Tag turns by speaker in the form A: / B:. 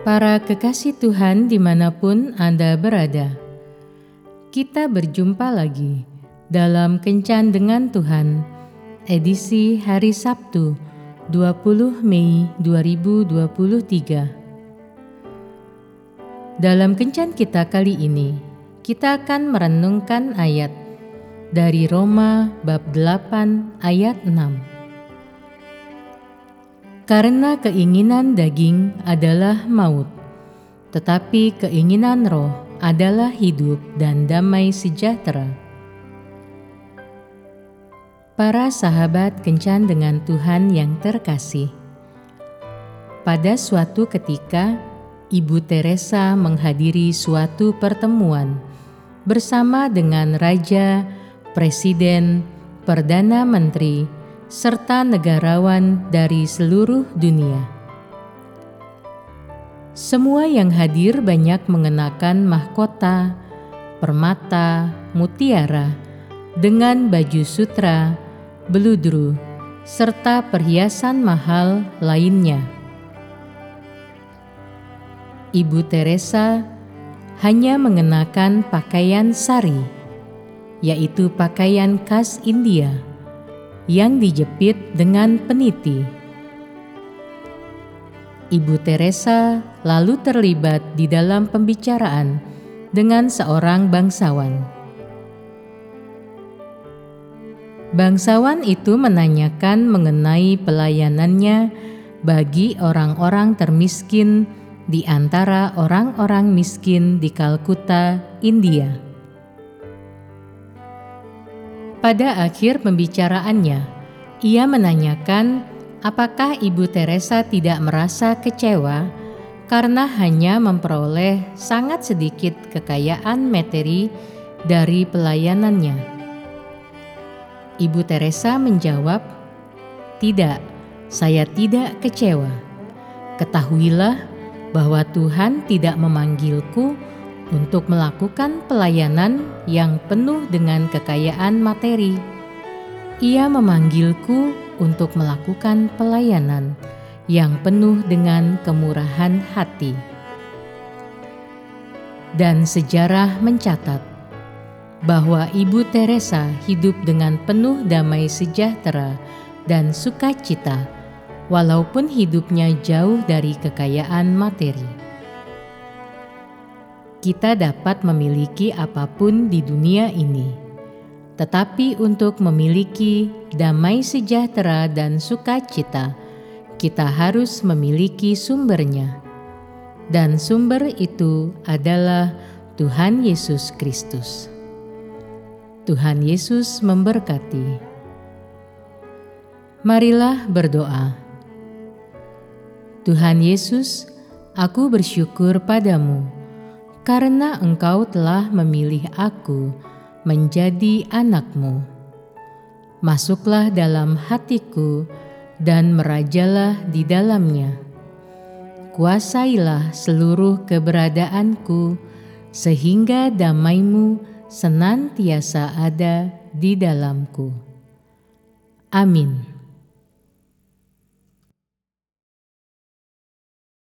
A: Para kekasih Tuhan di mana pun Anda berada, kita berjumpa lagi dalam Kencan dengan Tuhan, edisi hari Sabtu 20 Mei 2023. Dalam Kencan kita kali ini, kita akan merenungkan ayat dari Roma bab 8 ayat 6. Karena keinginan daging adalah maut, tetapi keinginan roh adalah hidup dan damai sejahtera. Para sahabat kencan dengan Tuhan yang terkasih. Pada suatu ketika, Ibu Teresa menghadiri suatu pertemuan bersama dengan raja, presiden, perdana menteri, serta negarawan dari seluruh dunia. Semua yang hadir banyak mengenakan mahkota, permata, mutiara, dengan baju sutra, beludru, serta perhiasan mahal lainnya. Ibu Teresa hanya mengenakan pakaian sari, yaitu pakaian khas India yang dijepit dengan peniti. Ibu Teresa lalu terlibat di dalam pembicaraan dengan seorang bangsawan. Bangsawan itu menanyakan mengenai pelayanannya bagi orang-orang termiskin di antara orang-orang miskin di Kalkuta, India. Pada akhir pembicaraannya, ia menanyakan apakah Ibu Teresa tidak merasa kecewa karena hanya memperoleh sangat sedikit kekayaan materi dari pelayanannya. Ibu Teresa menjawab, "Tidak, saya tidak kecewa. Ketahuilah bahwa Tuhan tidak memanggilku untuk melakukan pelayanan yang penuh dengan kekayaan materi. Ia memanggilku untuk melakukan pelayanan yang penuh dengan kemurahan hati. Dan sejarah mencatat bahwa Ibu Teresa hidup dengan penuh damai sejahtera dan sukacita, walaupun hidupnya jauh dari kekayaan materi kita dapat memiliki apa pun di dunia ini, tetapi untuk memiliki damai sejahtera dan sukacita, kita harus memiliki sumbernya, dan sumber itu adalah Tuhan Yesus Kristus. Tuhan Yesus memberkati. Marilah berdoa. Tuhan Yesus, aku bersyukur padamu karena engkau telah memilih aku menjadi anakmu. Masuklah dalam hatiku dan merajalah di dalamnya. Kuasailah seluruh keberadaanku, sehingga damaimu senantiasa ada di dalamku. Amin.